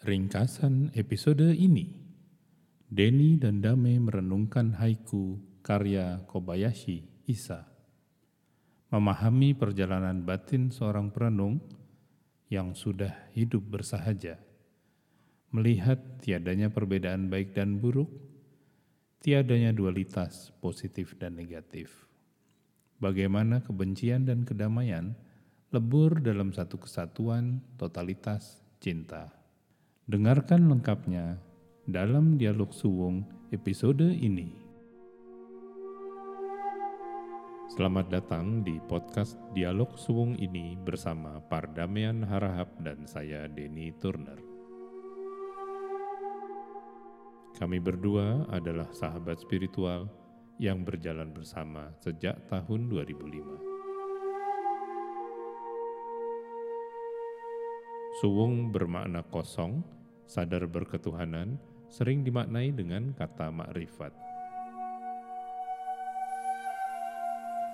Ringkasan episode ini, Denny dan Dame merenungkan haiku karya Kobayashi Isa. Memahami perjalanan batin seorang perenung yang sudah hidup bersahaja. Melihat tiadanya perbedaan baik dan buruk, tiadanya dualitas positif dan negatif. Bagaimana kebencian dan kedamaian lebur dalam satu kesatuan totalitas cinta. Dengarkan lengkapnya dalam dialog suwung episode ini. Selamat datang di podcast Dialog Suwung ini bersama Pardamian Harahap dan saya Denny Turner. Kami berdua adalah sahabat spiritual yang berjalan bersama sejak tahun 2005. Suwung bermakna kosong, sadar berketuhanan sering dimaknai dengan kata makrifat.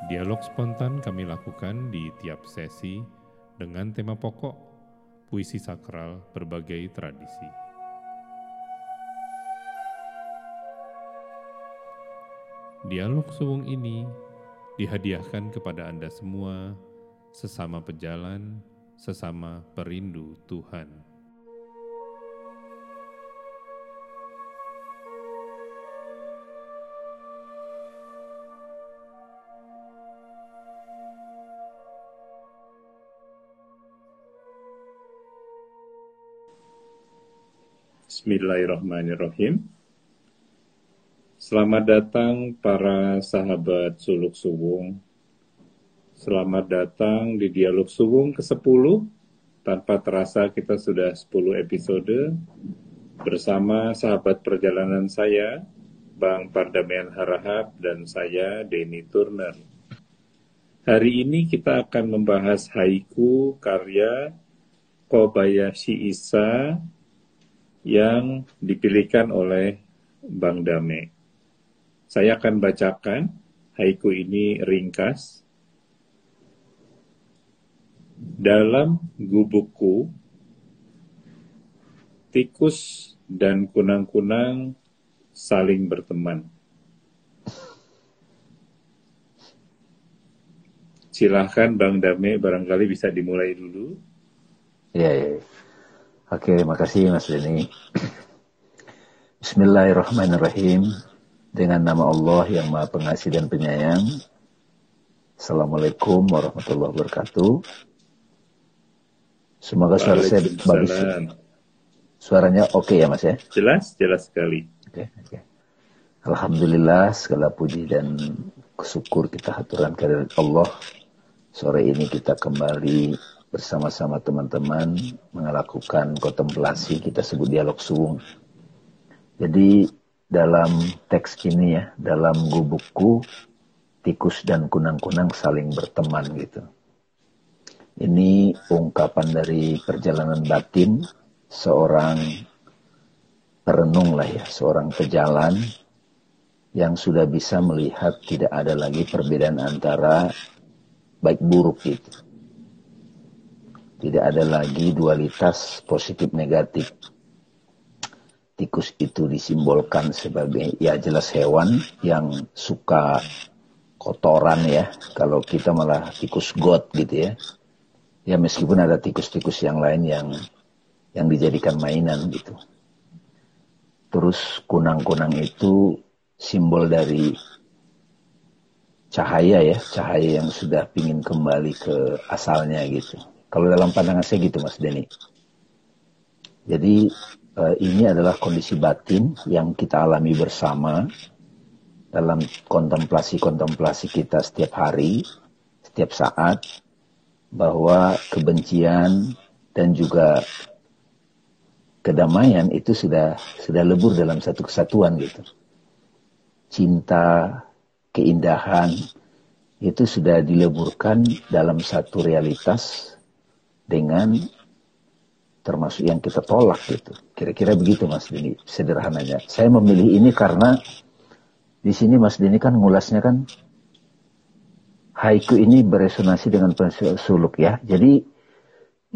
Dialog spontan kami lakukan di tiap sesi dengan tema pokok puisi sakral berbagai tradisi. Dialog suwung ini dihadiahkan kepada Anda semua sesama pejalan, sesama perindu Tuhan. Bismillahirrahmanirrahim. Selamat datang para sahabat Suluk Suwung. Selamat datang di Dialog Suwung ke-10. Tanpa terasa kita sudah 10 episode bersama sahabat perjalanan saya, Bang Pardamian Harahap dan saya, Denny Turner. Hari ini kita akan membahas haiku karya Kobayashi Isa yang dipilihkan oleh Bang Dame. Saya akan bacakan haiku ini ringkas. Dalam gubukku, tikus dan kunang-kunang saling berteman. Silahkan Bang Dame, barangkali bisa dimulai dulu. Iya, iya. Oke, terima kasih Mas Denny. Bismillahirrahmanirrahim. Dengan nama Allah yang Maha Pengasih dan Penyayang. Assalamualaikum warahmatullahi wabarakatuh. Semoga suara saya bagus. Suaranya oke okay ya Mas ya? Jelas, jelas sekali. Oke, okay, oke. Okay. Alhamdulillah segala puji dan syukur kita haturan kepada Allah. Sore ini kita kembali bersama-sama teman-teman melakukan kontemplasi kita sebut dialog suwung. Jadi dalam teks ini ya, dalam gubukku tikus dan kunang-kunang saling berteman gitu. Ini ungkapan dari perjalanan batin seorang perenung lah ya, seorang pejalan yang sudah bisa melihat tidak ada lagi perbedaan antara baik buruk gitu tidak ada lagi dualitas positif negatif. Tikus itu disimbolkan sebagai ya jelas hewan yang suka kotoran ya. Kalau kita malah tikus got gitu ya. Ya meskipun ada tikus-tikus yang lain yang yang dijadikan mainan gitu. Terus kunang-kunang itu simbol dari cahaya ya, cahaya yang sudah ingin kembali ke asalnya gitu. Kalau dalam pandangan saya gitu Mas Denny. Jadi uh, ini adalah kondisi batin yang kita alami bersama dalam kontemplasi-kontemplasi kita setiap hari, setiap saat, bahwa kebencian dan juga kedamaian itu sudah sudah lebur dalam satu kesatuan gitu. Cinta, keindahan itu sudah dileburkan dalam satu realitas dengan termasuk yang kita tolak gitu. Kira-kira begitu Mas Dini sederhananya. Saya memilih ini karena di sini Mas Dini kan ngulasnya kan haiku ini beresonasi dengan suluk ya. Jadi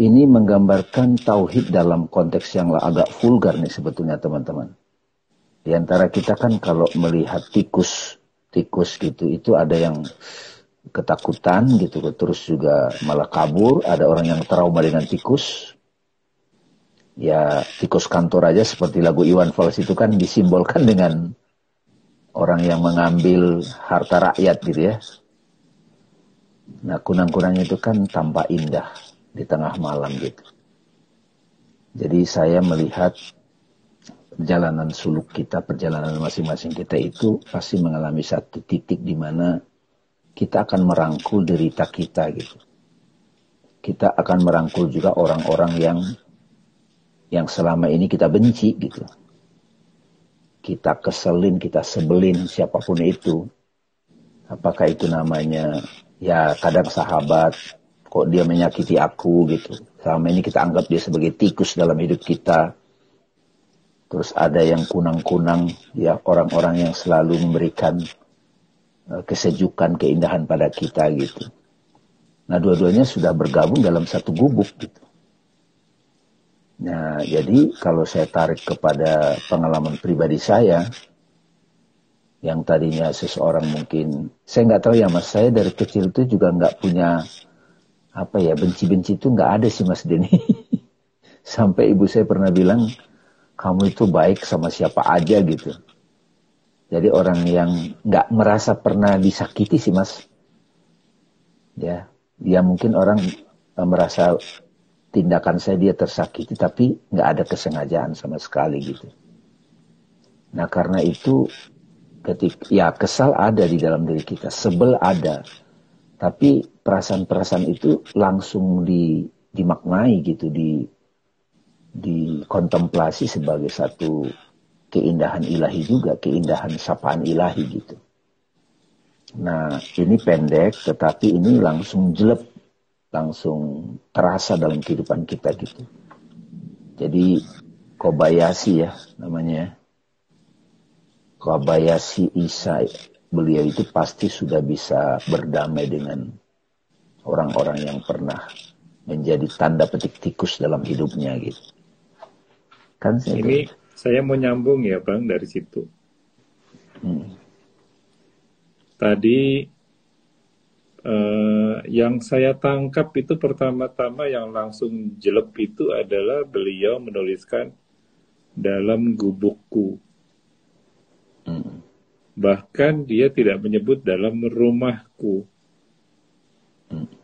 ini menggambarkan tauhid dalam konteks yang agak vulgar nih sebetulnya teman-teman. Di antara kita kan kalau melihat tikus, tikus gitu, itu ada yang ketakutan gitu, terus juga malah kabur. Ada orang yang trauma dengan tikus. Ya tikus kantor aja seperti lagu Iwan Fals itu kan disimbolkan dengan orang yang mengambil harta rakyat gitu ya. Nah kunang-kunang itu kan tampak indah di tengah malam gitu. Jadi saya melihat perjalanan suluk kita, perjalanan masing-masing kita itu pasti mengalami satu titik di mana kita akan merangkul derita kita gitu. Kita akan merangkul juga orang-orang yang yang selama ini kita benci gitu. Kita keselin, kita sebelin siapa pun itu. Apakah itu namanya ya kadang sahabat, kok dia menyakiti aku gitu. Selama ini kita anggap dia sebagai tikus dalam hidup kita Terus ada yang kunang-kunang, ya orang-orang yang selalu memberikan kesejukan, keindahan pada kita gitu. Nah dua-duanya sudah bergabung dalam satu gubuk gitu. Nah jadi kalau saya tarik kepada pengalaman pribadi saya, yang tadinya seseorang mungkin, saya nggak tahu ya mas, saya dari kecil itu juga nggak punya apa ya benci-benci itu nggak ada sih mas Denny. Sampai ibu saya pernah bilang, kamu itu baik sama siapa aja gitu. Jadi orang yang nggak merasa pernah disakiti sih mas, ya, dia mungkin orang eh, merasa tindakan saya dia tersakiti, tapi nggak ada kesengajaan sama sekali gitu. Nah karena itu ketika ya kesal ada di dalam diri kita, sebel ada, tapi perasaan-perasaan itu langsung di, dimaknai gitu, di dikontemplasi sebagai satu keindahan ilahi juga, keindahan sapaan ilahi gitu. Nah, ini pendek tetapi ini langsung jelek, langsung terasa dalam kehidupan kita gitu. Jadi Kobayashi ya namanya. Kobayashi Isa beliau itu pasti sudah bisa berdamai dengan orang-orang yang pernah menjadi tanda petik tikus dalam hidupnya gitu. Kan Ini saya mau nyambung ya Bang dari situ. Hmm. Tadi uh, yang saya tangkap itu pertama-tama yang langsung jelek itu adalah beliau menuliskan dalam gubukku. Hmm. Bahkan dia tidak menyebut dalam rumahku. Hmm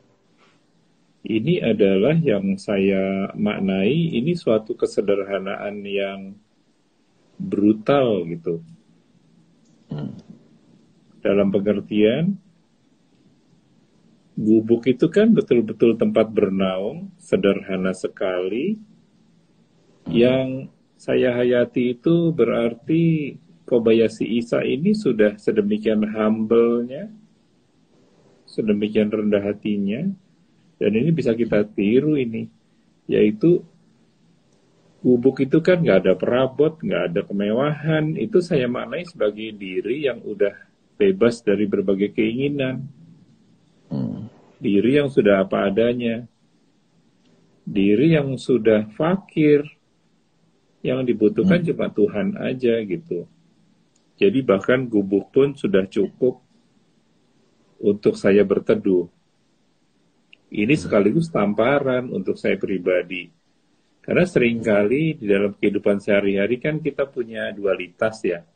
ini adalah yang saya maknai ini suatu kesederhanaan yang brutal gitu. Hmm. Dalam pengertian gubuk itu kan betul-betul tempat bernaung, sederhana sekali. Hmm. Yang saya hayati itu berarti Kobayashi Isa ini sudah sedemikian humble-nya, sedemikian rendah hatinya, dan ini bisa kita tiru ini, yaitu gubuk itu kan nggak ada perabot, nggak ada kemewahan. Itu saya maknai sebagai diri yang udah bebas dari berbagai keinginan. Hmm. Diri yang sudah apa adanya. Diri yang sudah fakir. Yang dibutuhkan hmm. cuma Tuhan aja gitu. Jadi bahkan gubuk pun sudah cukup untuk saya berteduh. Ini hmm. sekaligus tamparan untuk saya pribadi. Karena sering kali di dalam kehidupan sehari-hari kan kita punya dualitas ya.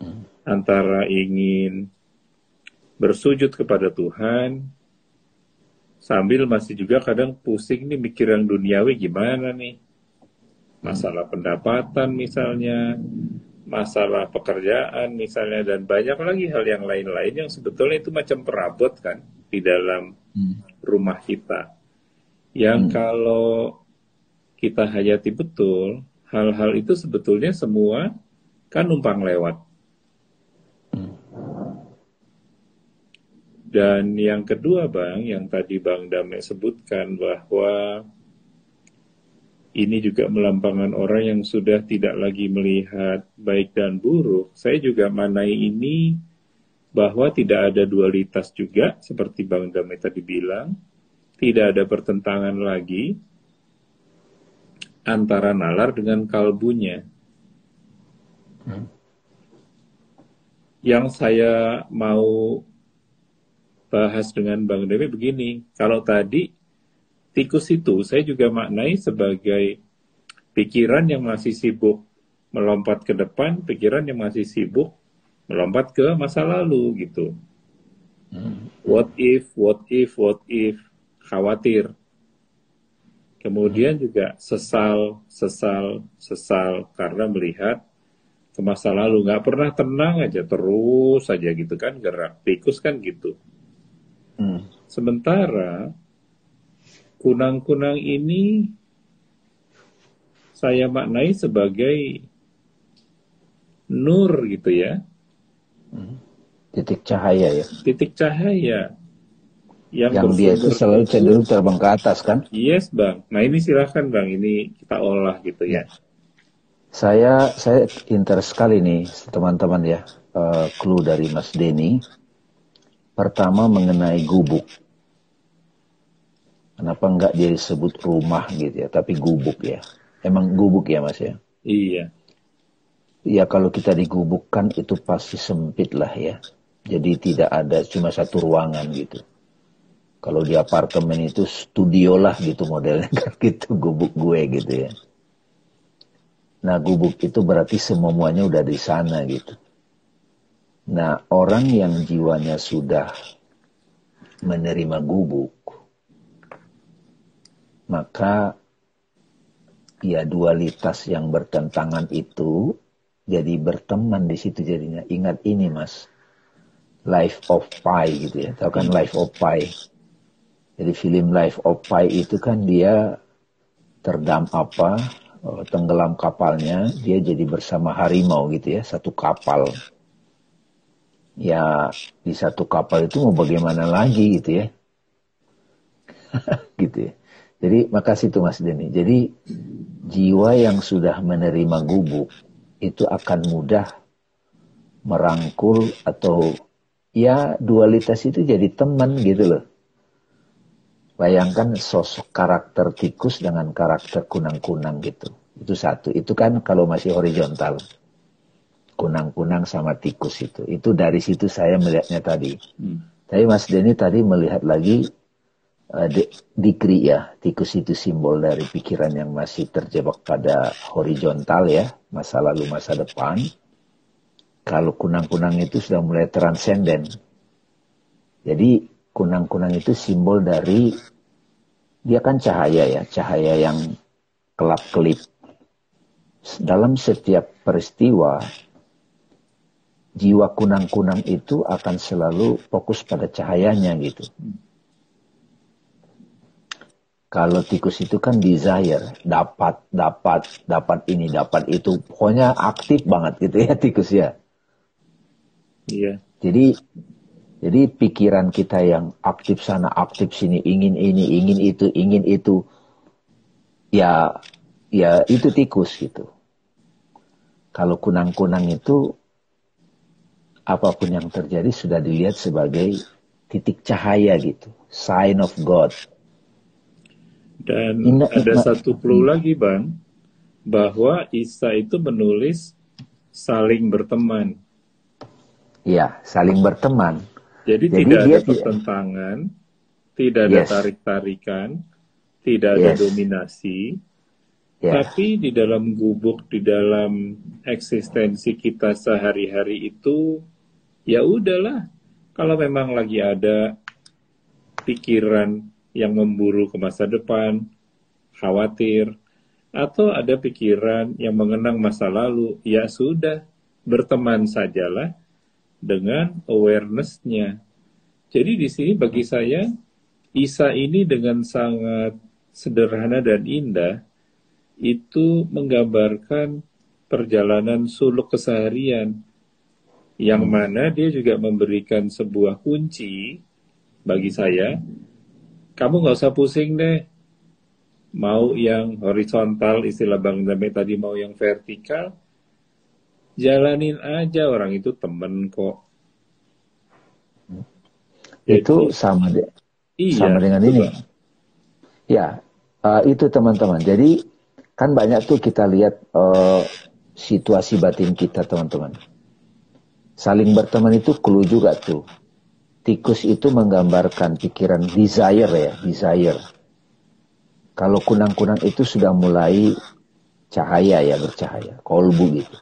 Hmm. Antara ingin bersujud kepada Tuhan, sambil masih juga kadang pusing nih mikir yang duniawi gimana nih. Masalah pendapatan misalnya, masalah pekerjaan misalnya, dan banyak lagi hal yang lain-lain yang sebetulnya itu macam perabot kan di dalam hmm. rumah kita. Yang hmm. kalau kita hayati betul, hal-hal itu sebetulnya semua kan numpang lewat. Hmm. Dan yang kedua Bang, yang tadi Bang Dame sebutkan bahwa ini juga melampangkan orang yang sudah tidak lagi melihat baik dan buruk. Saya juga manai ini bahwa tidak ada dualitas juga seperti Bang Damai tadi bilang tidak ada pertentangan lagi antara nalar dengan kalbunya. Hmm. Yang saya mau bahas dengan Bang Dewi begini, kalau tadi tikus itu saya juga maknai sebagai pikiran yang masih sibuk melompat ke depan, pikiran yang masih sibuk melompat ke masa lalu gitu. Hmm. What if, what if, what if khawatir. Kemudian juga sesal, sesal, sesal karena melihat ke masa lalu nggak pernah tenang aja terus saja gitu kan gerak tikus kan gitu. Hmm. Sementara kunang-kunang ini saya maknai sebagai nur gitu ya. Hmm. Titik cahaya ya. Titik cahaya yang, yang dia itu selalu cenderung terbang ke atas kan? Yes bang. Nah ini silahkan bang, ini kita olah gitu ya. Saya saya interest sekali nih teman-teman ya, uh, clue dari Mas Denny. Pertama mengenai gubuk. Kenapa enggak dia disebut rumah gitu ya, tapi gubuk ya. Emang gubuk ya Mas ya? Iya. Ya kalau kita digubukkan itu pasti sempit lah ya. Jadi tidak ada cuma satu ruangan gitu. Kalau di apartemen itu studio lah gitu modelnya kan gitu gubuk gue gitu ya. Nah gubuk itu berarti semuanya udah di sana gitu. Nah orang yang jiwanya sudah menerima gubuk, maka ya dualitas yang bertentangan itu jadi berteman di situ jadinya. Ingat ini mas, life of pi gitu ya, tahu kan life of pi jadi film Life of Pi itu kan dia terdam apa, oh, tenggelam kapalnya, dia jadi bersama harimau gitu ya, satu kapal. Ya di satu kapal itu mau bagaimana lagi gitu ya. gitu ya. Jadi makasih tuh Mas Denny. Jadi jiwa yang sudah menerima gubuk itu akan mudah merangkul atau ya dualitas itu jadi teman gitu loh. Bayangkan sosok karakter tikus dengan karakter kunang-kunang gitu. Itu satu. Itu kan kalau masih horizontal. Kunang-kunang sama tikus itu. Itu dari situ saya melihatnya tadi. Hmm. Tapi Mas Denny tadi melihat lagi uh, di, dikri ya. Tikus itu simbol dari pikiran yang masih terjebak pada horizontal ya. Masa lalu, masa depan. Kalau kunang-kunang itu sudah mulai transenden. Jadi kunang-kunang itu simbol dari dia kan cahaya ya, cahaya yang kelap-kelip. Dalam setiap peristiwa, jiwa kunang-kunang itu akan selalu fokus pada cahayanya gitu. Kalau tikus itu kan desire, dapat, dapat, dapat ini, dapat itu. Pokoknya aktif banget gitu ya tikus ya. Iya. Jadi jadi pikiran kita yang aktif sana, aktif sini, ingin ini, ingin itu, ingin itu, ya, ya itu tikus gitu. Kalau kunang-kunang itu, apa pun yang terjadi sudah dilihat sebagai titik cahaya gitu, sign of God. Dan Ina, ada satu clue lagi bang, bahwa Isa itu menulis saling berteman. Ya, saling berteman. Jadi, Jadi tidak ada pertentangan, tidak ada yes. tarik-tarikan, tidak ada yes. dominasi, yeah. tapi di dalam gubuk, di dalam eksistensi kita sehari-hari itu, ya udahlah. Kalau memang lagi ada pikiran yang memburu ke masa depan, khawatir, atau ada pikiran yang mengenang masa lalu, ya sudah, berteman sajalah dengan awareness-nya. Jadi di sini bagi saya Isa ini dengan sangat sederhana dan indah itu menggambarkan perjalanan suluk keseharian yang hmm. mana dia juga memberikan sebuah kunci bagi saya kamu nggak usah pusing deh mau yang horizontal istilah Bang Dame tadi mau yang vertikal jalanin aja orang itu temen kok Jadi, itu sama deh iya, sama dengan ini Ya, uh, itu teman-teman. Jadi kan banyak tuh kita lihat uh, situasi batin kita teman-teman. Saling berteman itu clue juga tuh. Tikus itu menggambarkan pikiran desire ya, desire. Kalau kunang-kunang itu sudah mulai cahaya ya, bercahaya, kolbu gitu.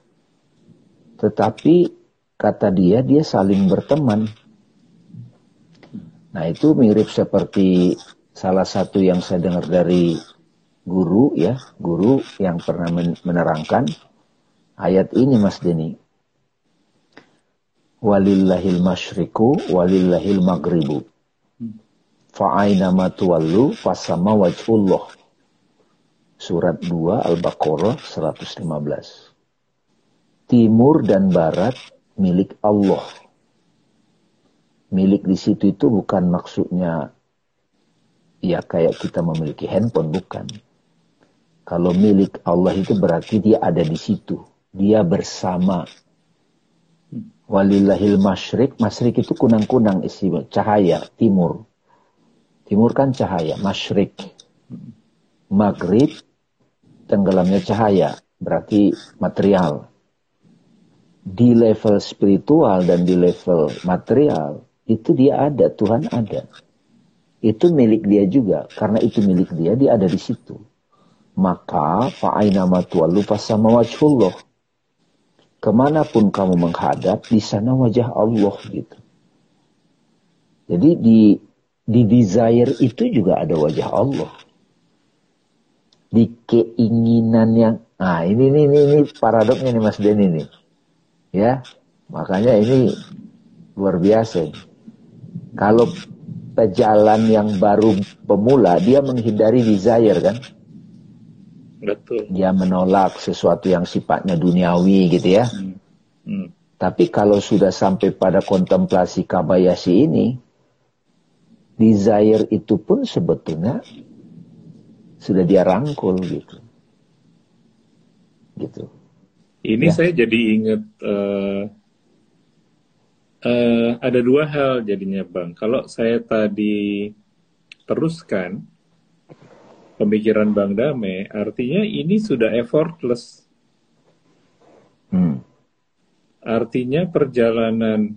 Tetapi kata dia, dia saling berteman. Nah itu mirip seperti salah satu yang saya dengar dari guru ya, guru yang pernah menerangkan ayat ini Mas Deni. Walillahil masyriku walillahil maghribu. Fa'aina matuwallu fasama wajhullah. Surat 2 Al-Baqarah 115. Timur dan barat milik Allah. Milik di situ itu bukan maksudnya ya kayak kita memiliki handphone bukan. Kalau milik Allah itu berarti dia ada di situ. Dia bersama. Walillahil masyrik. Masyrik itu kunang-kunang istimewa. Cahaya, timur. Timur kan cahaya, masyrik. Maghrib, tenggelamnya cahaya. Berarti material. Di level spiritual dan di level material, itu dia ada, Tuhan ada. Itu milik dia juga. Karena itu milik dia, dia ada di situ maka fa'aina matuallu fasama wajhullah. Ke mana pun kamu menghadap, di sana wajah Allah gitu. Jadi di di desire itu juga ada wajah Allah. Di keinginan yang, nah ini ini ini, ini paradoknya nih Mas Denny nih, ya makanya ini luar biasa. Kalau pejalan yang baru pemula, dia menghindari desire kan, Betul. Dia menolak sesuatu yang sifatnya duniawi gitu ya. Hmm. Hmm. Tapi kalau sudah sampai pada kontemplasi kabayasi ini, desire itu pun sebetulnya sudah dia rangkul gitu. Gitu. Ini ya. saya jadi ingat uh, uh, ada dua hal jadinya bang. Kalau saya tadi teruskan, pemikiran Bang Dame, artinya ini sudah effortless. Hmm. Artinya perjalanan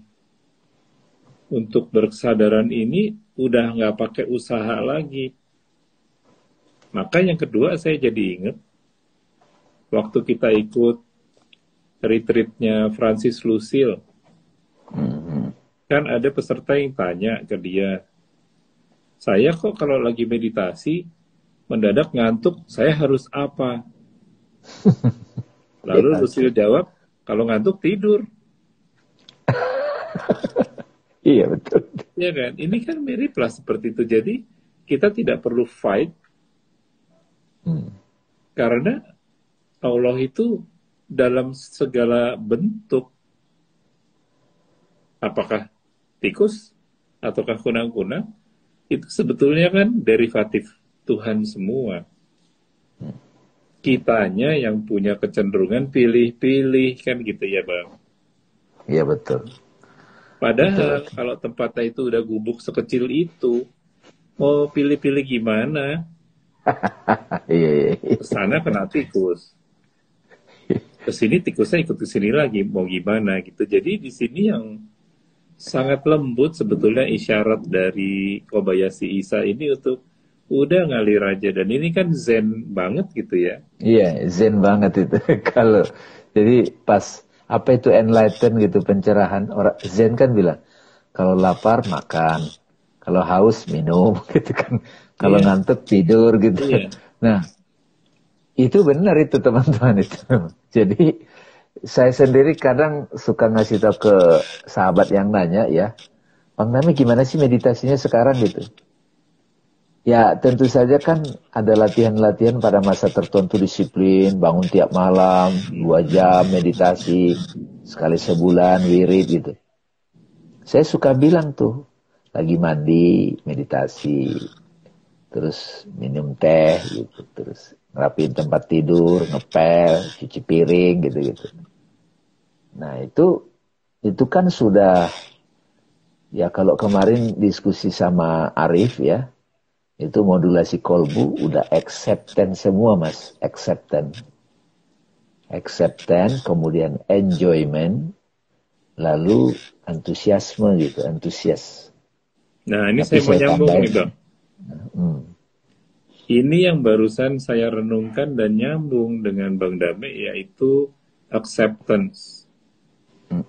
untuk berkesadaran ini udah nggak pakai usaha lagi. Maka yang kedua saya jadi ingat waktu kita ikut retreatnya Francis Lucille. Hmm. Kan ada peserta yang tanya ke dia, saya kok kalau lagi meditasi mendadak ngantuk, saya harus apa? Lalu Lusil jawab, kalau ngantuk tidur. iya betul. Iya kan? Ini kan mirip lah seperti itu. Jadi kita tidak perlu fight hmm. karena Allah itu dalam segala bentuk apakah tikus ataukah kunang-kunang itu sebetulnya kan derivatif Tuhan semua. Kitanya yang punya kecenderungan pilih-pilih kan gitu ya bang. Iya betul. Padahal betul. kalau tempatnya itu udah gubuk sekecil itu, mau pilih-pilih gimana? iya, iya. Ke sana kena tikus. Ke sini tikusnya ikut ke sini lagi, mau gimana gitu. Jadi di sini yang sangat lembut sebetulnya isyarat dari Kobayashi Isa ini untuk udah ngalir aja. Dan ini kan zen banget gitu ya. Iya zen banget itu. Kalau jadi pas apa itu enlighten gitu pencerahan orang zen kan bilang kalau lapar makan. Kalau haus minum. Gitu kan. Kalau yeah. ngantuk tidur gitu. Yeah. nah itu benar itu teman-teman itu. Jadi saya sendiri kadang suka ngasih tahu ke sahabat yang nanya ya Bang Nami gimana sih meditasinya sekarang? Gitu. Ya tentu saja kan ada latihan-latihan pada masa tertentu disiplin, bangun tiap malam, dua jam meditasi, sekali sebulan wirid gitu. Saya suka bilang tuh, lagi mandi, meditasi, terus minum teh gitu, terus ngerapiin tempat tidur, ngepel, cuci piring gitu-gitu. Nah itu itu kan sudah ya kalau kemarin diskusi sama Arif ya, Itu modulasi kolbu udah acceptance semua mas, acceptance. Acceptance, kemudian enjoyment, lalu antusiasme gitu, antusias. Nah ini Tapi saya mau nyambung nih bang. Hmm. Ini yang barusan saya renungkan dan nyambung dengan Bang Dame yaitu acceptance. Hmm.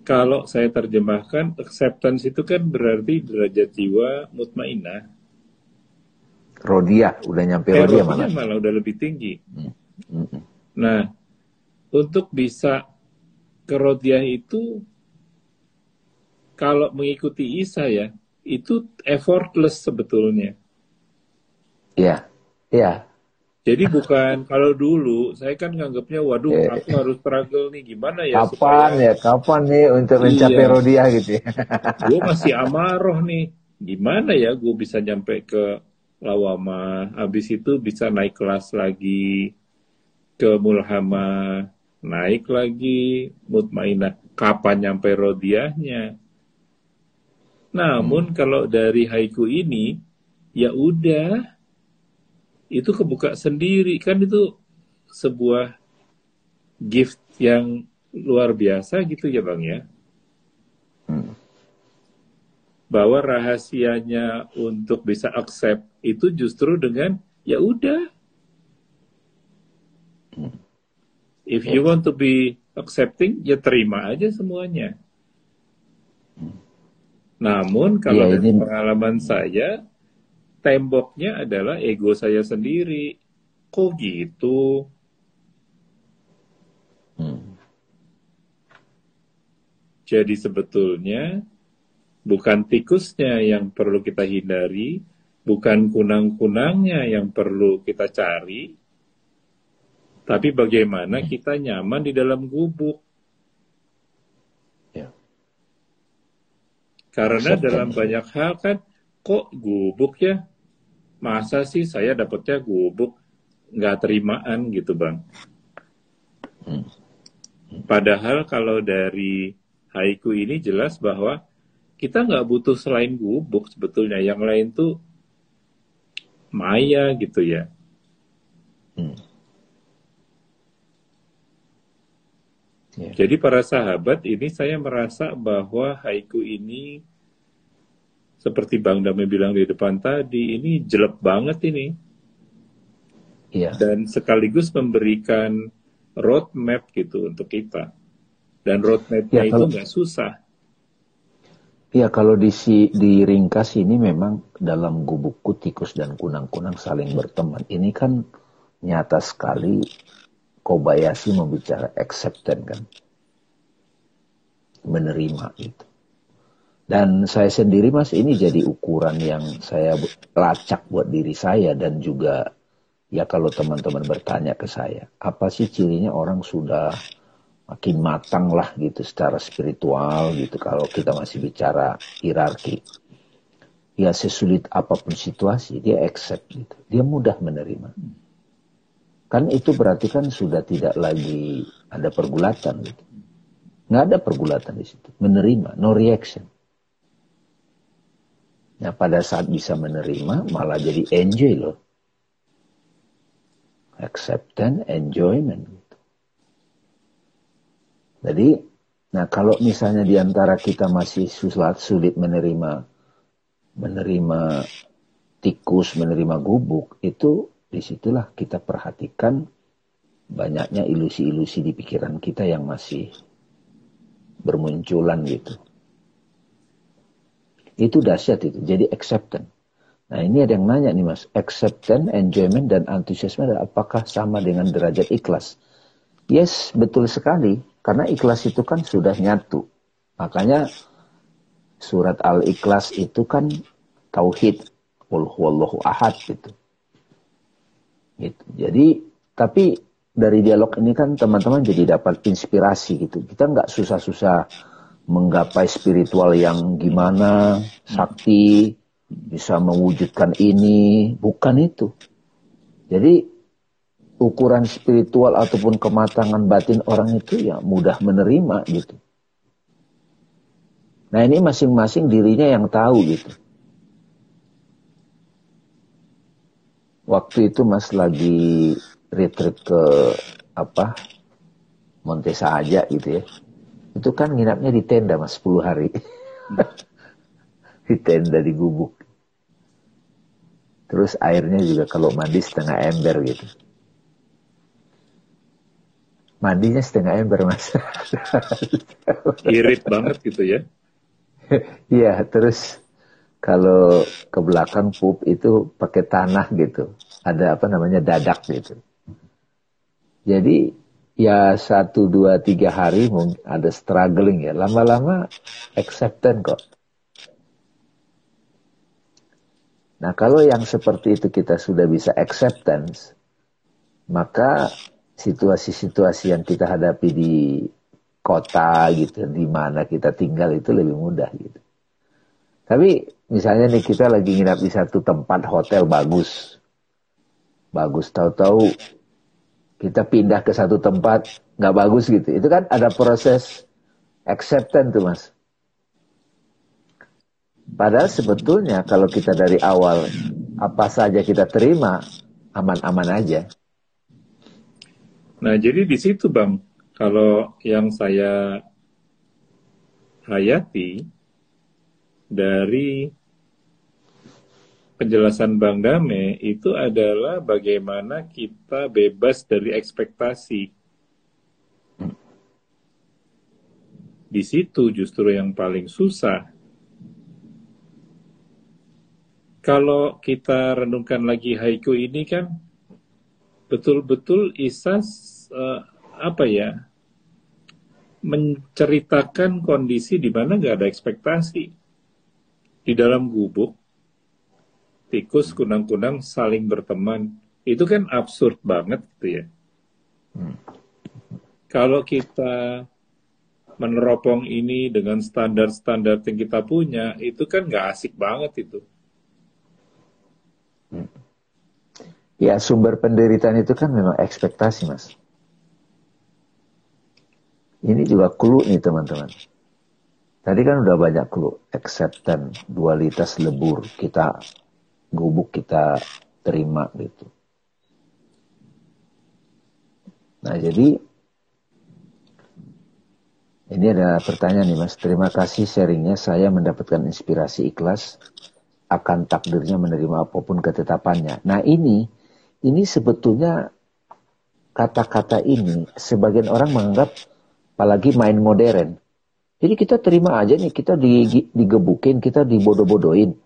Kalau saya terjemahkan acceptance itu kan berarti derajat jiwa mutmainah. Rodia, udah nyampe eh, rodia malah. malah udah lebih tinggi. Hmm. Hmm. Nah, untuk bisa ke rodia itu kalau mengikuti Isa ya, itu effortless sebetulnya. Iya, iya. Jadi bukan kalau dulu saya kan nganggapnya waduh yeah. aku harus struggle nih gimana ya Kapan supaya... ya, kapan nih untuk mencapai iya. rodia gitu ya. gue masih amaroh nih. Gimana ya gue bisa nyampe ke lawama, habis itu bisa naik kelas lagi ke mulhama, naik lagi mutmainah. Kapan nyampe rodiahnya? Namun hmm. kalau dari haiku ini ya udah itu kebuka sendiri. Kan itu sebuah gift yang luar biasa gitu ya bang ya. Hmm. bahwa rahasianya untuk bisa accept itu justru dengan ya udah. Hmm. if you want to be accepting ya terima aja semuanya. Namun kalau ya, dari pengalaman saya, temboknya adalah ego saya sendiri. Kok gitu? Hmm. Jadi sebetulnya bukan tikusnya yang perlu kita hindari, bukan kunang-kunangnya yang perlu kita cari, tapi bagaimana kita nyaman di dalam gubuk. Karena dalam banyak hal kan kok gubuk ya? Masa sih saya dapetnya gubuk nggak terimaan gitu bang? Hmm. Padahal kalau dari haiku ini jelas bahwa kita nggak butuh selain gubuk sebetulnya. Yang lain tuh maya gitu ya. Hmm. Yeah. Jadi para sahabat ini saya merasa bahwa haiku ini seperti Bang Dame bilang di depan tadi ini jelek banget ini. Yeah. Dan sekaligus memberikan roadmap gitu untuk kita. Dan roadmapnya ya, itu nggak susah. Ya kalau di diringkas ini memang dalam gubuk tikus dan kunang-kunang saling berteman. Ini kan nyata sekali Kobayashi membicara acceptance kan. Menerima itu. Dan saya sendiri mas ini jadi ukuran yang saya lacak buat diri saya dan juga ya kalau teman-teman bertanya ke saya, apa sih cirinya orang sudah makin matang lah gitu secara spiritual gitu kalau kita masih bicara hierarki. Ya sesulit apa pun situasi dia accept gitu. Dia mudah menerima. Kan itu berarti kan sudah tidak lagi ada pergulatan gitu. Nggak ada pergulatan di situ. Menerima, no reaction. Nah pada saat bisa menerima malah jadi enjoy loh. Acceptance, enjoyment gitu. Jadi, nah kalau misalnya di antara kita masih sulit, sulit menerima menerima tikus, menerima gubuk, itu di situlah kita perhatikan banyaknya ilusi-ilusi di pikiran kita yang masih bermunculan gitu. Itu dahsyat itu. Jadi acceptance. Nah ini ada yang nanya nih mas, acceptance, enjoyment, dan antusiasme apakah sama dengan derajat ikhlas? Yes, betul sekali. Karena ikhlas itu kan sudah nyatu. Makanya surat Al-Ikhlas itu kan tauhid. Wallahu ahad gitu. Gitu. Jadi tapi dari dialog ini kan teman-teman jadi dapat inspirasi gitu. Kita nggak susah-susah menggapai spiritual yang gimana, sakti, bisa mewujudkan ini, bukan itu. Jadi ukuran spiritual ataupun kematangan batin orang itu ya mudah menerima gitu. Nah ini masing-masing dirinya yang tahu gitu. waktu itu Mas lagi retreat ke apa Montesa aja gitu ya. Itu kan nginapnya di tenda Mas 10 hari. di tenda di gubuk. Terus airnya juga kalau mandi setengah ember gitu. Mandinya setengah ember mas. Irit banget gitu ya. Iya, terus kalau ke belakang pup itu pakai tanah gitu. Ada apa namanya dadak gitu. Jadi ya satu dua tiga hari mungkin ada struggling ya. Lama-lama acceptance kok. Nah kalau yang seperti itu kita sudah bisa acceptance, maka situasi-situasi yang kita hadapi di kota gitu, di mana kita tinggal itu lebih mudah gitu. Tapi misalnya nih kita lagi nginap di satu tempat hotel bagus, bagus tahu-tahu kita pindah ke satu tempat nggak bagus gitu. Itu kan ada proses acceptance tuh mas. Padahal sebetulnya kalau kita dari awal apa saja kita terima aman-aman aja. Nah, jadi di situ Bang, kalau yang saya hayati dari penjelasan Bang Dame itu adalah bagaimana kita bebas dari ekspektasi. Di situ justru yang paling susah. Kalau kita renungkan lagi haiku ini kan betul-betul Isas uh, apa ya menceritakan kondisi di mana nggak ada ekspektasi di dalam gubuk tikus kunang-kunang saling berteman itu kan absurd banget gitu ya hmm. kalau kita meneropong ini dengan standar-standar yang kita punya itu kan nggak asik banget itu hmm. Ya sumber penderitaan itu kan memang ekspektasi mas. Ini juga clue nih teman-teman. Tadi kan udah banyak clue. Acceptance, dualitas lebur. Kita gubuk, kita terima gitu. Nah jadi ini ada pertanyaan nih mas. Terima kasih sharingnya. Saya mendapatkan inspirasi ikhlas akan takdirnya menerima apa pun ketetapannya. Nah ini ini sebetulnya kata-kata ini sebagian orang menganggap apalagi main modern. Jadi kita terima aja nih, kita digebukin, kita dibodoh-bodohin.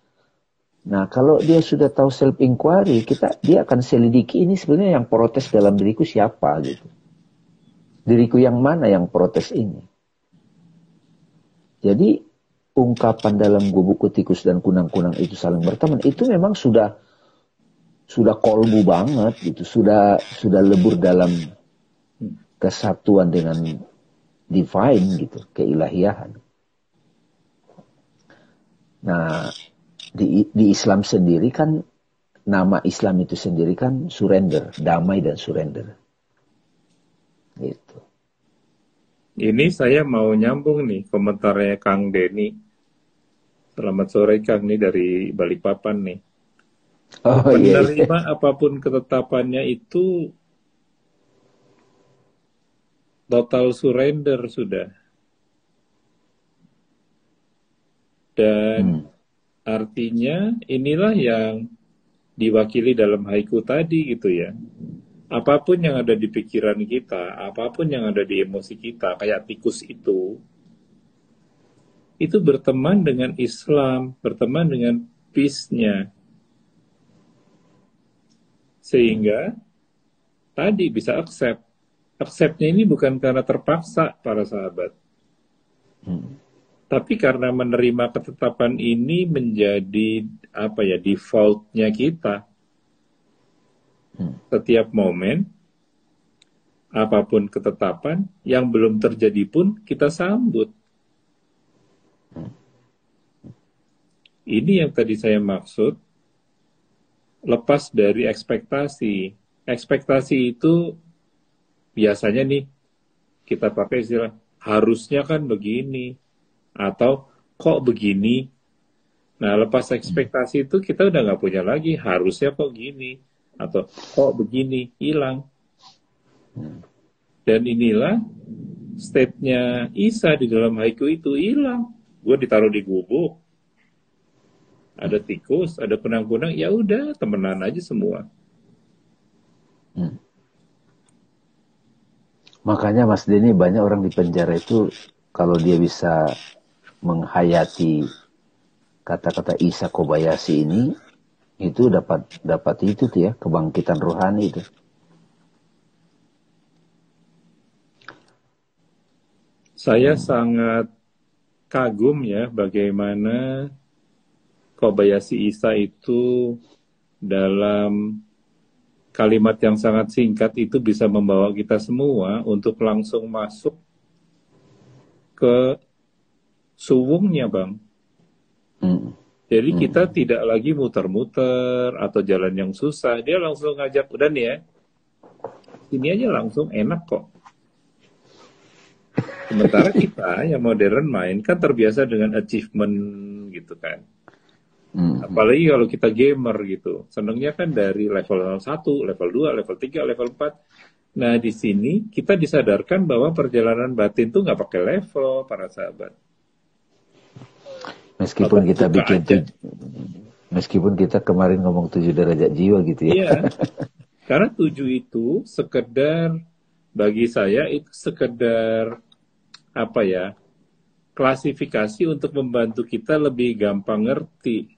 Nah, kalau dia sudah tahu self inquiry, kita dia akan selidiki ini sebenarnya yang protes dalam diriku siapa gitu. Diriku yang mana yang protes ini? Jadi ungkapan dalam gubuk tikus dan kunang-kunang itu saling berteman itu memang sudah sudah kolbu banget gitu, sudah sudah lebur dalam kesatuan dengan divine gitu, keilahian. Nah, di, di Islam sendiri kan nama Islam itu sendiri kan surrender, damai dan surrender. Gitu. Ini saya mau nyambung nih komentarnya Kang Denny. Selamat sore Kang nih dari Balikpapan nih. Oh, menerima iya, iya. apa pun ketetapannya itu total surrender sudah. Dan hmm. Artinya inilah yang diwakili dalam haiku tadi gitu ya. Apa pun yang ada di pikiran kita, apa pun yang ada di emosi kita, kayak tikus itu, itu berteman dengan Islam, berteman dengan peace-nya, sehingga tadi bisa accept. Acceptnya ini bukan karena terpaksa para sahabat. Hmm. Tapi karena menerima ketetapan ini menjadi apa ya defaultnya kita. Hmm. Setiap momen, apa pun ketetapan yang belum terjadi pun kita sambut. Hmm. Ini yang tadi saya maksud lepas dari ekspektasi. Ekspektasi itu biasanya nih kita pakai istilah harusnya kan begini atau kok begini. Nah lepas ekspektasi itu kita udah nggak punya lagi harusnya kok gini atau kok begini hilang. Dan inilah state-nya Isa di dalam haiku itu hilang. Gue ditaruh di gubuk. Ada tikus, ada kunang-kunang, ya udah temenan aja semua. Hmm. Makanya Mas Denny banyak orang di penjara itu kalau dia bisa menghayati kata-kata Isa Kobayashi ini itu dapat dapat itu tuh ya kebangkitan rohani itu. Saya sangat kagum ya bagaimana Kobayashi Isa itu dalam kalimat yang sangat singkat itu bisa membawa kita semua untuk langsung masuk ke suwungnya, Bang. Hmm. Jadi hmm. kita tidak lagi muter-muter atau jalan yang susah. Dia langsung ngajak, udah nih ya, ini aja langsung enak kok. Sementara kita yang modern main kan terbiasa dengan achievement gitu kan. Hmm. Apalagi kalau kita gamer gitu. Senangnya kan dari level 1, level 2, level 3, level 4. Nah di sini kita disadarkan bahwa perjalanan batin tuh nggak pakai level para sahabat Meskipun Bapak kita bikin tuj meskipun kita kemarin ngomong tujuh derajat jiwa gitu ya. Iya. Karena tujuh itu sekedar bagi saya itu sekedar apa ya klasifikasi untuk membantu kita lebih gampang ngerti.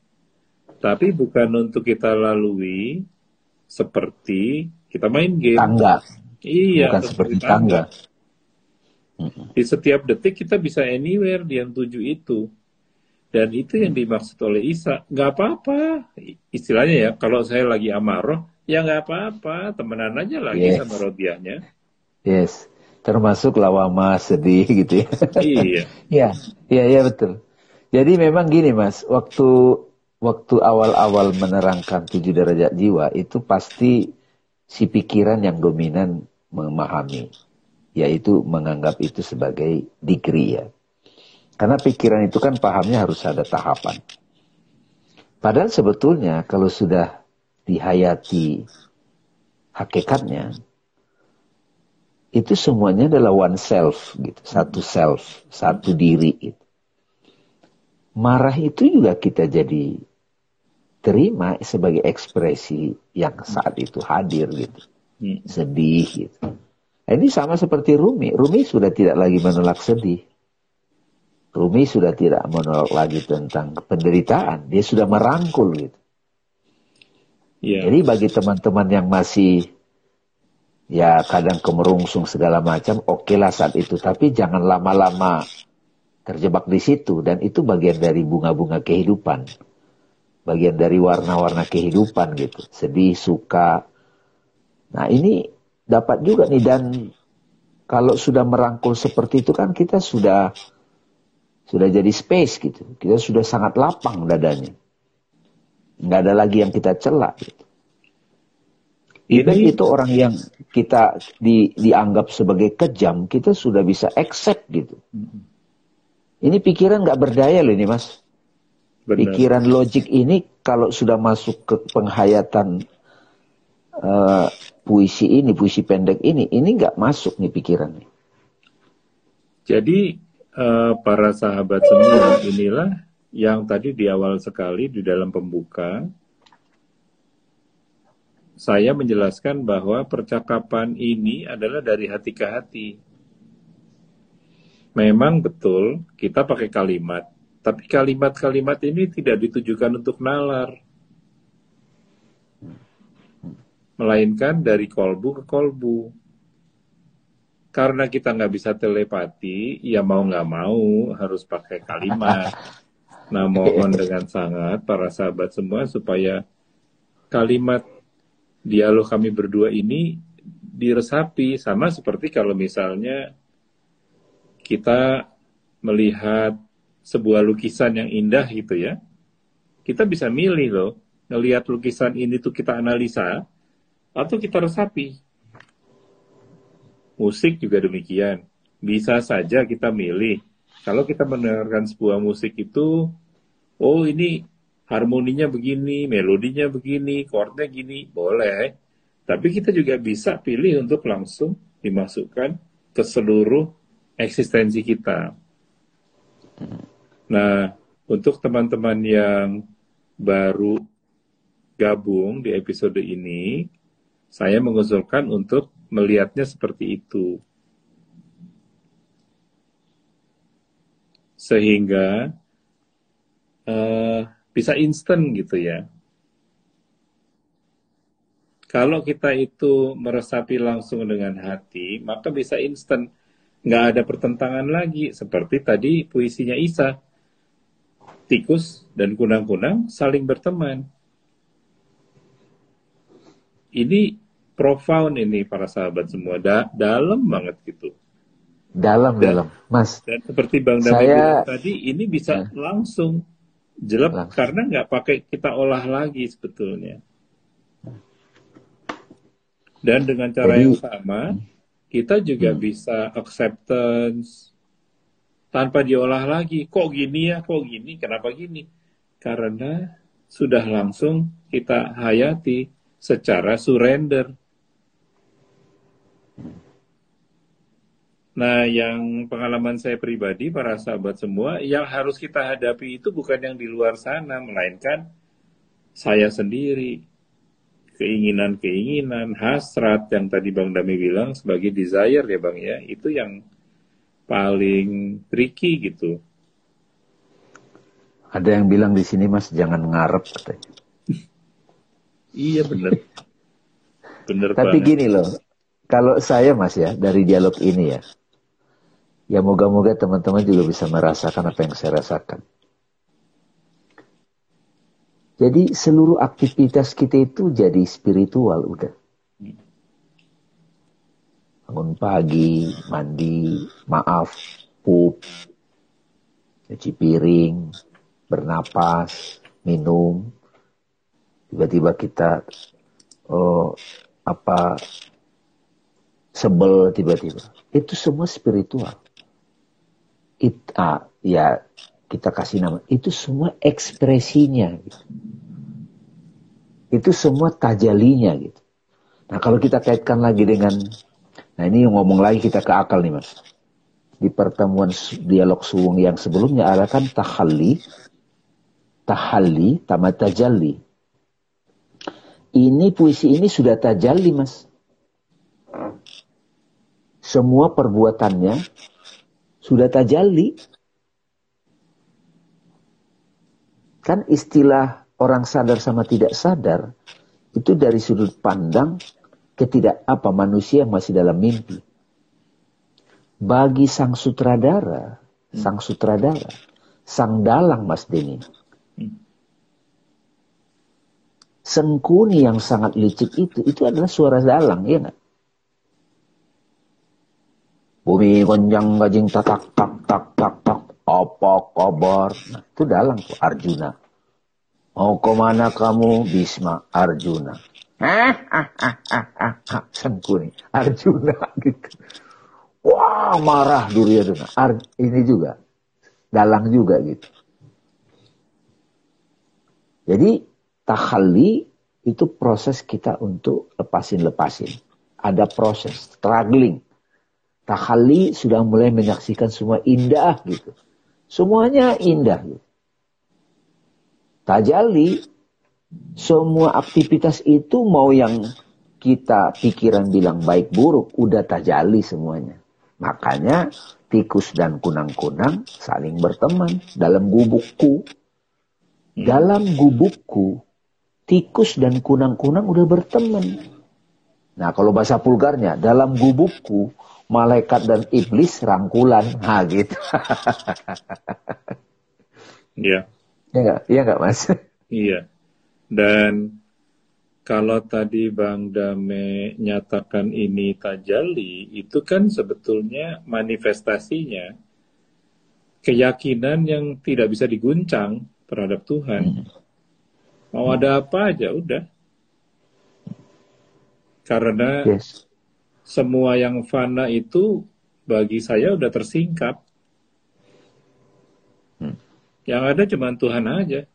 Tapi bukan untuk kita lalui seperti kita main game. Tangga. Iya. Bukan seperti tangga. tangga. Di setiap detik kita bisa anywhere di yang tujuh itu. Dan itu yang dimaksud oleh Isa. Nggak apa-apa. Istilahnya ya, kalau saya lagi amaroh, ya nggak apa-apa. Temenan aja lagi yes. sama Rodiahnya. Yes. Termasuk lawama sedih gitu ya. Iya. Iya, iya, iya betul. Jadi memang gini mas, waktu waktu awal-awal menerangkan tujuh derajat jiwa itu pasti si pikiran yang dominan memahami, yaitu menganggap itu sebagai degree ya. Karena pikiran itu kan pahamnya harus ada tahapan. Padahal sebetulnya kalau sudah dihayati hakikatnya, itu semuanya adalah one self, gitu, satu self, satu diri. Gitu. Marah itu juga kita jadi terima sebagai ekspresi yang saat itu hadir, gitu, hmm. sedih. Gitu. Nah, ini sama seperti Rumi. Rumi sudah tidak lagi menolak sedih. Rumi sudah tidak menolak lagi tentang penderitaan. Dia sudah merangkul gitu. Yeah. Jadi bagi teman-teman yang masih ya kadang kemerungsung segala macam, oke okay lah saat itu. Tapi jangan lama-lama terjebak di situ. Dan itu bagian dari bunga-bunga kehidupan. Bagian dari warna-warna kehidupan gitu. Sedih, suka. Nah ini dapat juga nih. Dan kalau sudah merangkul seperti itu kan kita sudah sudah jadi space gitu. Kita sudah sangat lapang dadanya. Nggak ada lagi yang kita celak gitu. Even itu orang yang kita di, dianggap sebagai kejam, kita sudah bisa accept gitu. Ini pikiran nggak berdaya loh ini mas. Benar. Pikiran logik ini kalau sudah masuk ke penghayatan uh, puisi ini, puisi pendek ini, ini nggak masuk nih pikirannya. Jadi uh, para sahabat semua inilah yang tadi di awal sekali di dalam pembuka saya menjelaskan bahwa percakapan ini adalah dari hati ke hati. Memang betul kita pakai kalimat, tapi kalimat-kalimat ini tidak ditujukan untuk nalar. Melainkan dari kolbu ke kolbu karena kita nggak bisa telepati, ya mau nggak mau harus pakai kalimat. Nah mohon dengan sangat para sahabat semua supaya kalimat dialog kami berdua ini diresapi sama seperti kalau misalnya kita melihat sebuah lukisan yang indah gitu ya. Kita bisa milih loh, ngelihat lukisan ini tuh kita analisa atau kita resapi Musik juga demikian. Bisa saja kita milih. Kalau kita mendengarkan sebuah musik itu, oh ini harmoninya begini, melodinya begini, chordnya gini, boleh. Tapi kita juga bisa pilih untuk langsung dimasukkan ke seluruh eksistensi kita. Nah, untuk teman-teman yang baru gabung di episode ini, saya mengusulkan untuk melihatnya seperti itu. Sehingga uh, bisa instan gitu ya. Kalau kita itu meresapi langsung dengan hati, maka bisa instan. Nggak ada pertentangan lagi. Seperti tadi puisinya Isa. Tikus dan kunang-kunang saling berteman. Ini profound ini para sahabat semua. Da dalam banget gitu. Dalam, dan, dalam. Mas. Dan seperti Bang Dami saya... tadi, ini bisa ya. langsung jelek Langsung. karena nggak pakai kita olah lagi sebetulnya. Dan dengan cara Jadi, yang sama, kita juga hmm. bisa acceptance tanpa diolah lagi. Kok gini ya, kok gini, kenapa gini? Karena sudah langsung kita hayati secara surrender. Nah, yang pengalaman saya pribadi, para sahabat semua, yang harus kita hadapi itu bukan yang di luar sana, melainkan saya sendiri. Keinginan-keinginan, hasrat yang tadi Bang Dami bilang sebagai desire ya Bang ya, itu yang paling tricky gitu. Ada yang bilang di sini Mas jangan ngarep katanya. iya bener. bener Tapi banget. gini loh, kalau saya Mas ya dari dialog ini ya, Ya moga-moga teman-teman juga bisa merasakan apa yang saya rasakan. Jadi seluruh aktivitas kita itu jadi spiritual udah. Bangun pagi, mandi, maaf, pup, cuci piring, bernapas, minum. Tiba-tiba kita oh, apa sebel tiba-tiba. Itu semua spiritual it, uh, ya kita kasih nama. Itu semua ekspresinya gitu. itu semua tajalinya gitu. Nah kalau kita kaitkan lagi dengan nah ini yang ngomong lagi kita ke akal nih mas. Di pertemuan dialog suwung yang sebelumnya ada kan tahalli tahalli tamat tajalli. Ini puisi ini sudah tajalli mas. Semua perbuatannya sudah tajalli. Kan istilah orang sadar sama tidak sadar itu dari sudut pandang ketidak apa manusia yang masih dalam mimpi. Bagi sang sutradara, hmm. sang sutradara, sang dalang Mas Denny. Hmm. Sengkuni yang sangat licik itu, itu adalah suara dalang, ya nggak? Bumi gonjang gajing tatak tak tak tak tak. Apa kabar? Nah, itu dalam tuh Arjuna. Mau ke mana kamu Bisma Arjuna? Ah, ah, ah, ah, ah, ah. Sengkuni Arjuna gitu. Wah marah Duryodhana. Ar ini juga dalang juga gitu. Jadi tahalli itu proses kita untuk lepasin-lepasin. Ada proses struggling Tahalli sudah mulai menyaksikan semua indah gitu. Semuanya indah. Gitu. Tajalli, semua aktivitas itu mau yang kita pikiran bilang baik buruk, udah tajali semuanya. Makanya tikus dan kunang-kunang saling berteman dalam gubukku. Dalam gubukku, tikus dan kunang-kunang udah berteman. Nah kalau bahasa pulgarnya, dalam gubukku malaikat dan iblis rangkulan. Ha gitu. Iya. Iya enggak? Iya enggak, Mas? Iya. Dan kalau tadi Bang Dame nyatakan ini tajali, itu kan sebetulnya manifestasinya keyakinan yang tidak bisa diguncang terhadap Tuhan. Hmm. Mau ada apa aja, udah. Karena yes semua yang fana itu bagi saya udah tersingkap. Hmm. Yang ada cuma Tuhan aja.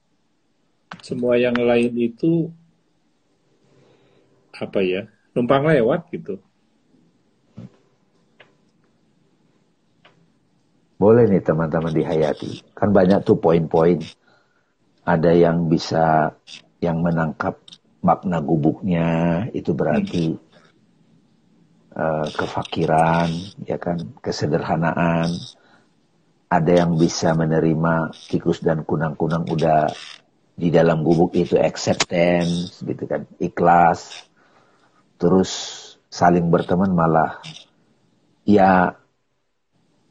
semua yang lain itu apa ya numpang lewat gitu boleh nih teman-teman dihayati kan banyak tuh poin-poin ada yang bisa yang menangkap makna gubuknya itu berarti hmm. Uh, kefakiran ya kan kesederhanaan. Ada yang bisa menerima tikus dan kunang-kunang udah di dalam gubuk itu acceptance gitu kan ikhlas. Terus saling berteman malah ya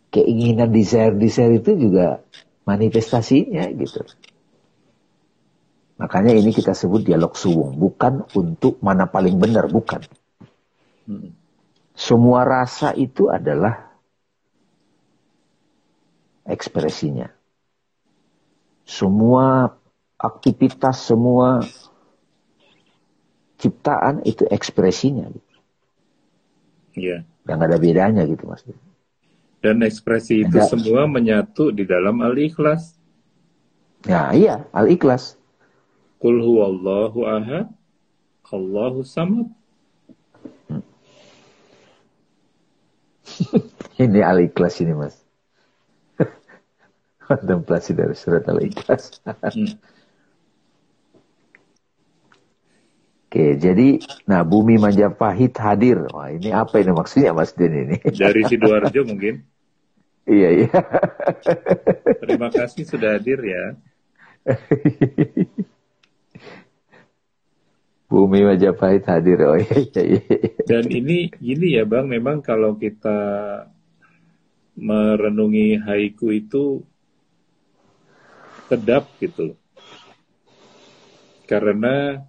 keinginan desire desire itu juga manifestasinya gitu. Makanya ini kita sebut dialog suwung bukan untuk mana paling benar bukan. Hmm. Semua rasa itu adalah ekspresinya. Semua aktivitas, semua ciptaan itu ekspresinya. Iya. Yang ada bedanya gitu mas. Dan ekspresi itu Enggak. semua menyatu di dalam al-ikhlas. Ya iya, al-ikhlas. Kul huwallahu ahad, Allahu samad. ini al-ikhlas ini mas kontemplasi dari surat Al-Ikhlas. Hmm. Oke, jadi nah bumi Majapahit hadir. Wah, ini apa ini maksudnya Mas Den ini? Dari Sidoarjo mungkin. iya, iya. Terima kasih sudah hadir ya. Bumi Majapahit hadir. Oh iya, iya, iya. Dan ini gini ya Bang, memang kalau kita merenungi haiku itu sedap gitu Karena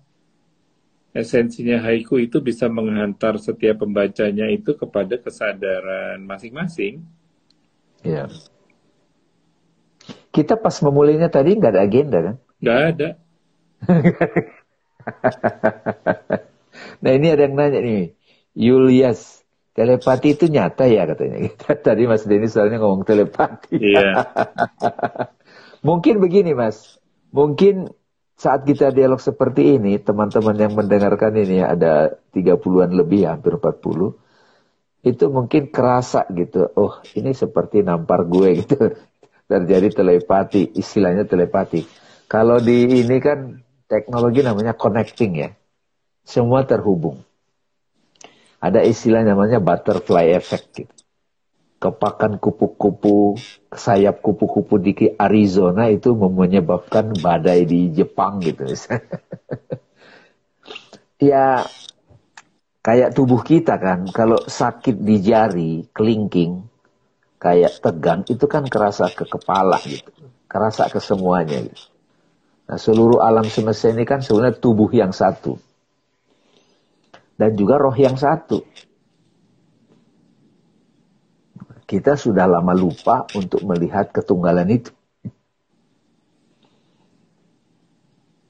esensinya haiku itu bisa menghantar setiap pembacanya itu kepada kesadaran masing-masing. Iya. Kita pas memulainya tadi nggak ada agenda kan? Nggak ada. nah ini ada yang nanya nih, Julius, telepati itu nyata ya katanya. Tadi Mas Denny soalnya ngomong telepati. Iya. Mungkin begini mas, mungkin saat kita dialog seperti ini, teman-teman yang mendengarkan ini ada 30-an lebih, hampir 40, itu mungkin kerasa gitu, oh ini seperti nampar gue gitu, terjadi telepati, istilahnya telepati. Kalau di ini kan teknologi namanya connecting ya, semua terhubung. Ada istilah namanya butterfly effect gitu kepakan kupu-kupu, sayap kupu-kupu di Arizona itu menyebabkan badai di Jepang gitu. ya kayak tubuh kita kan, kalau sakit di jari, kelingking, kayak tegang, itu kan kerasa ke kepala gitu. Kerasa ke semuanya gitu. Nah seluruh alam semesta ini kan sebenarnya tubuh yang satu. Dan juga roh yang satu. kita sudah lama lupa untuk melihat ketunggalan itu.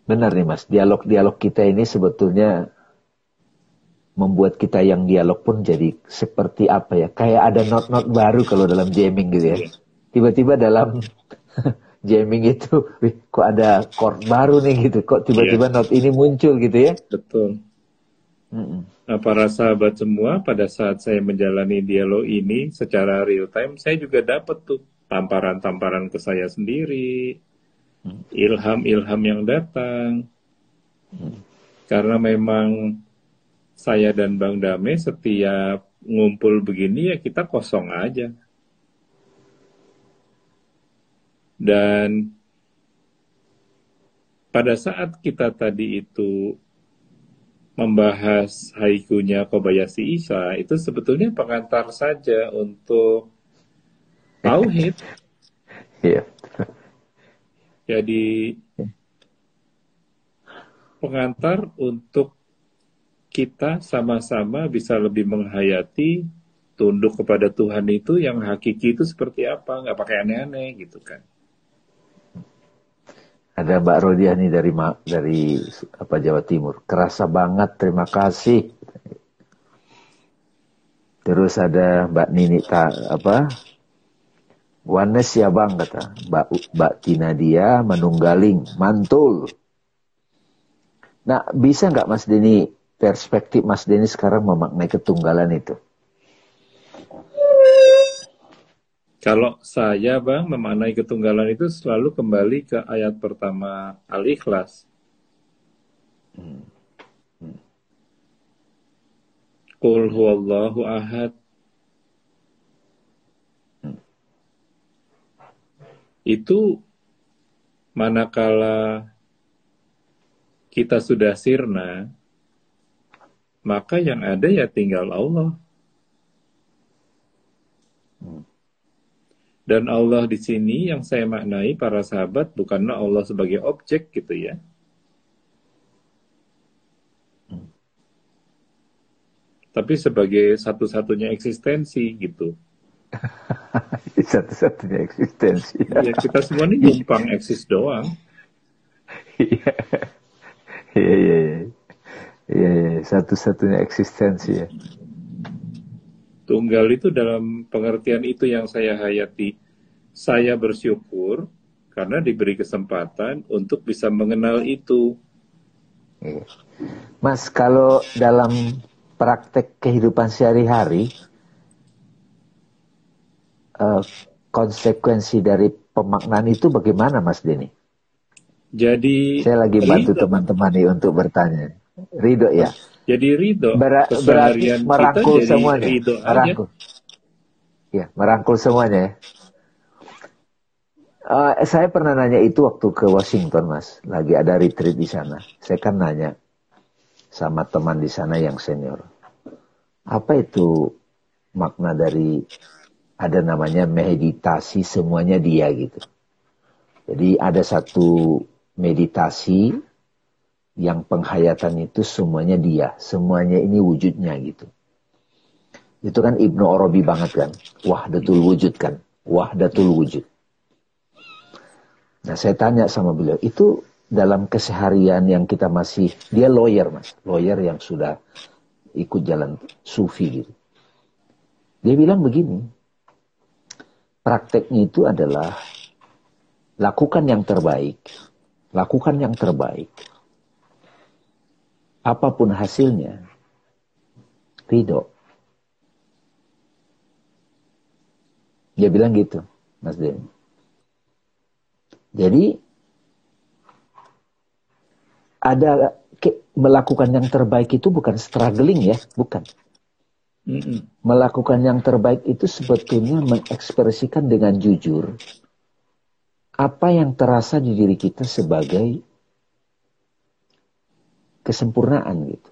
Benar nih mas, dialog-dialog kita ini sebetulnya membuat kita yang dialog pun jadi seperti apa ya, kayak ada not-not baru kalau dalam jamming gitu ya. Tiba-tiba dalam jamming itu, wih, kok ada chord baru nih gitu, kok tiba-tiba yeah. not ini muncul gitu ya. Betul. Mm -mm. Nah, para sahabat semua, pada saat saya menjalani dialog ini secara real time, saya juga dapat tuh tamparan-tamparan ke saya sendiri, ilham-ilham yang datang. Karena memang saya dan Bang Dame setiap ngumpul begini ya kita kosong aja. Dan pada saat kita tadi itu membahas haikunya Kobayashi Isa itu sebetulnya pengantar saja untuk tauhid. Iya. Jadi pengantar untuk kita sama-sama bisa lebih menghayati tunduk kepada Tuhan itu yang hakiki itu seperti apa, nggak pakai aneh-aneh gitu kan. Ada Mbak Rodiani dari dari apa Jawa Timur. Kerasa banget, terima kasih. Terus ada Mbak Nini ta, apa? Wanes ya bang kata Mbak Mbak Tina dia menunggaling mantul. Nah, bisa nggak Mas Denny perspektif Mas Denny sekarang memaknai ketunggalan itu? Kalau saya bang memaknai ketunggalan itu selalu kembali ke ayat pertama Al-Ikhlas. Hmm. Ahad. Itu manakala kita sudah sirna, maka yang ada ya tinggal Allah. Dan Allah di sini yang saya maknai para sahabat bukanlah Allah sebagai objek gitu ya. Tapi sebagai satu-satunya eksistensi gitu. satu-satunya eksistensi. Ya, kita semua ini numpang eksis doang. Iya. Iya, iya, iya. Iya, iya. Satu-satunya eksistensi ya. Tunggal itu dalam pengertian itu yang saya hayati. Saya bersyukur karena diberi kesempatan untuk bisa mengenal itu. Mas, kalau dalam praktek kehidupan sehari-hari, uh, konsekuensi dari pemaknaan itu bagaimana, Mas Denny? Jadi saya lagi bantu teman-teman nih untuk bertanya. Ridho ya. Jadi ridho. Ber berarti merangkul kita semuanya. Ridho merangkul. Ya, merangkul semuanya ya. Uh, saya pernah nanya itu waktu ke Washington, Mas. Lagi ada retreat di sana. Saya kan nanya sama teman di sana yang senior. Apa itu makna dari ada namanya meditasi semuanya dia gitu. Jadi ada satu meditasi yang penghayatan itu semuanya dia, semuanya ini wujudnya gitu. Itu kan Ibnu Arabi banget kan, wahdatul wujud kan, wahdatul wujud. Nah saya tanya sama beliau, itu dalam keseharian yang kita masih, dia lawyer mas, lawyer yang sudah ikut jalan sufi gitu. Dia bilang begini, prakteknya itu adalah lakukan yang terbaik, lakukan yang terbaik, apa pun hasilnya, ridho. Dia bilang gitu, Mas Den. Jadi ada ke, melakukan yang terbaik itu bukan struggling ya, bukan. Mm -mm. Melakukan yang terbaik itu sebetulnya mengekspresikan dengan jujur apa yang terasa di diri kita sebagai kesempurnaan gitu.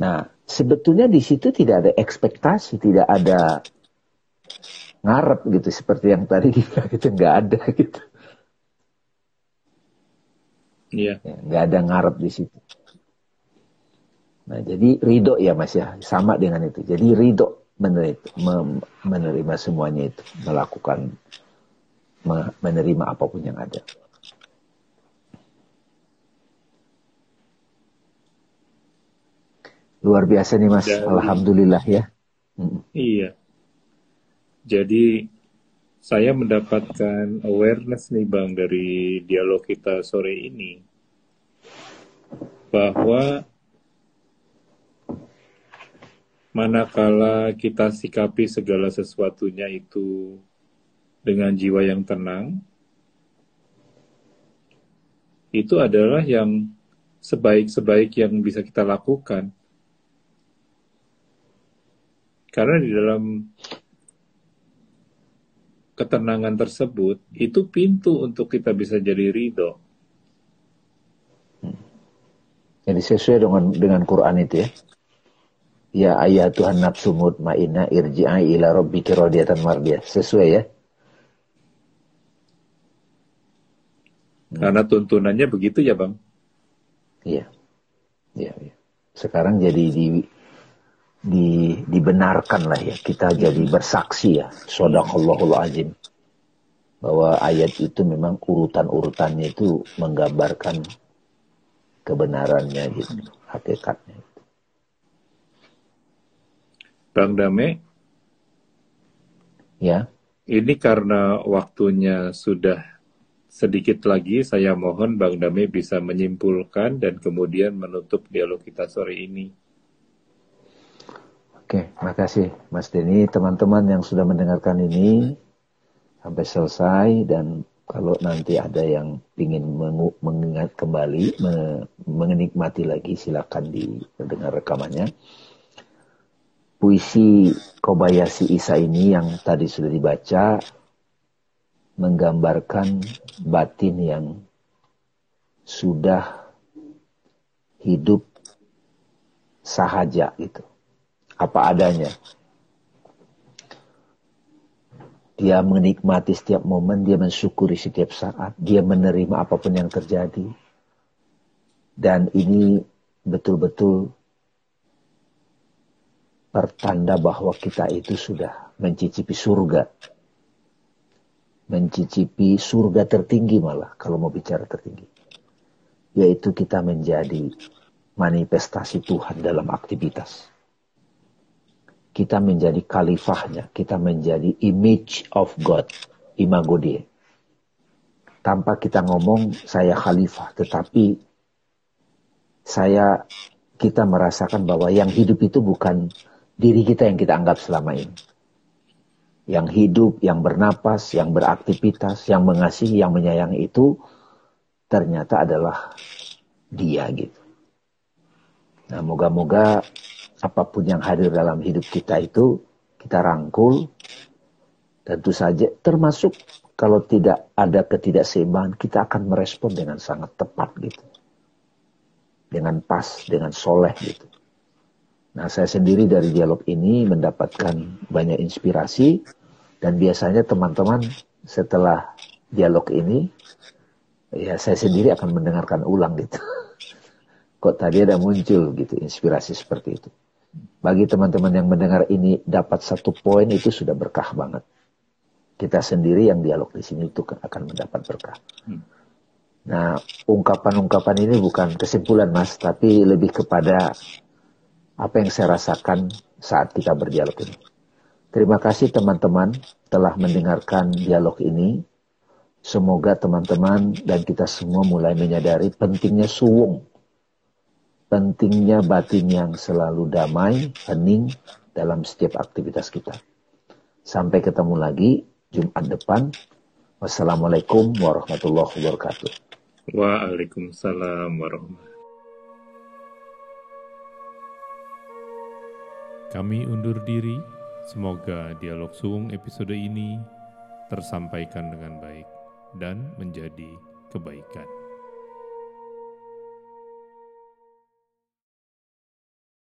Nah, sebetulnya di situ tidak ada ekspektasi, tidak ada ngarep gitu seperti yang tadi kita itu nggak ada gitu. Iya. Ya, nggak ada ngarep di situ. Nah, jadi ridho ya mas ya, sama dengan itu. Jadi ridho menerima, menerima semuanya itu, melakukan, menerima apa pun yang ada. Luar biasa nih Mas, Jadi, Alhamdulillah ya. Iya. Jadi saya mendapatkan awareness nih Bang dari dialog kita sore ini bahwa manakala kita sikapi segala sesuatunya itu dengan jiwa yang tenang, itu adalah yang sebaik-sebaik yang bisa kita lakukan. Karena di dalam ketenangan tersebut itu pintu untuk kita bisa jadi ridho. Jadi sesuai dengan dengan Quran itu ya. Ya ayat Tuhan nafsu mutmainah irji'i ila rabbiki radiyatan mardiyah. Sesuai ya. Karena tuntunannya begitu ya, Bang. Iya. Iya, iya. Sekarang jadi di di, dibenarkan lah ya. Kita jadi bersaksi ya. Sodakallahul azim. Bahwa ayat itu memang urutan-urutannya itu menggambarkan kebenarannya gitu. Hakikatnya Bang Dame? Ya? Ini karena waktunya sudah sedikit lagi saya mohon Bang Dame bisa menyimpulkan dan kemudian menutup dialog kita sore ini. Oke, makasih Mas Denny. Teman-teman yang sudah mendengarkan ini sampai selesai dan kalau nanti ada yang ingin mengingat kembali, menikmati lagi, silakan didengar rekamannya. Puisi Kobayashi Isa ini yang tadi sudah dibaca menggambarkan batin yang sudah hidup sahaja gitu. Apa adanya. Dia menikmati setiap momen, dia mensyukuri setiap saat, dia menerima apa pun yang terjadi. Dan ini betul-betul pertanda bahwa kita itu sudah mencicipi surga mencicipi surga tertinggi malah kalau mau bicara tertinggi. Yaitu kita menjadi manifestasi Tuhan dalam aktivitas. Kita menjadi khalifahnya, kita menjadi image of God, imago dia. Tanpa kita ngomong saya khalifah, tetapi saya kita merasakan bahwa yang hidup itu bukan diri kita yang kita anggap selama ini yang hidup, yang bernapas, yang beraktivitas, yang mengasihi, yang menyayangi itu ternyata adalah dia gitu. Nah, moga-moga apa pun yang hadir dalam hidup kita itu kita rangkul tentu saja termasuk kalau tidak ada ketidakseimbangan kita akan merespon dengan sangat tepat gitu. Dengan pas, dengan soleh gitu. Nah, saya sendiri dari dialog ini mendapatkan banyak inspirasi dan biasanya teman-teman setelah dialog ini, ya saya sendiri akan mendengarkan ulang gitu. Kok tadi ada muncul gitu inspirasi seperti itu. Bagi teman-teman yang mendengar ini dapat satu poin itu sudah berkah banget. Kita sendiri yang dialog di sini itu akan mendapat berkah. Hmm. Nah, ungkapan-ungkapan ini bukan kesimpulan mas, tapi lebih kepada apa yang saya rasakan saat kita berdialog ini. Terima kasih teman-teman telah mendengarkan dialog ini. Semoga teman-teman dan kita semua mulai menyadari pentingnya suwung. Pentingnya batin yang selalu damai, hening dalam setiap aktivitas kita. Sampai ketemu lagi Jumat depan. Wassalamualaikum warahmatullahi wabarakatuh. Waalaikumsalam warahmatullahi Kami undur diri. Semoga dialog Suung episode ini tersampaikan dengan baik dan menjadi kebaikan.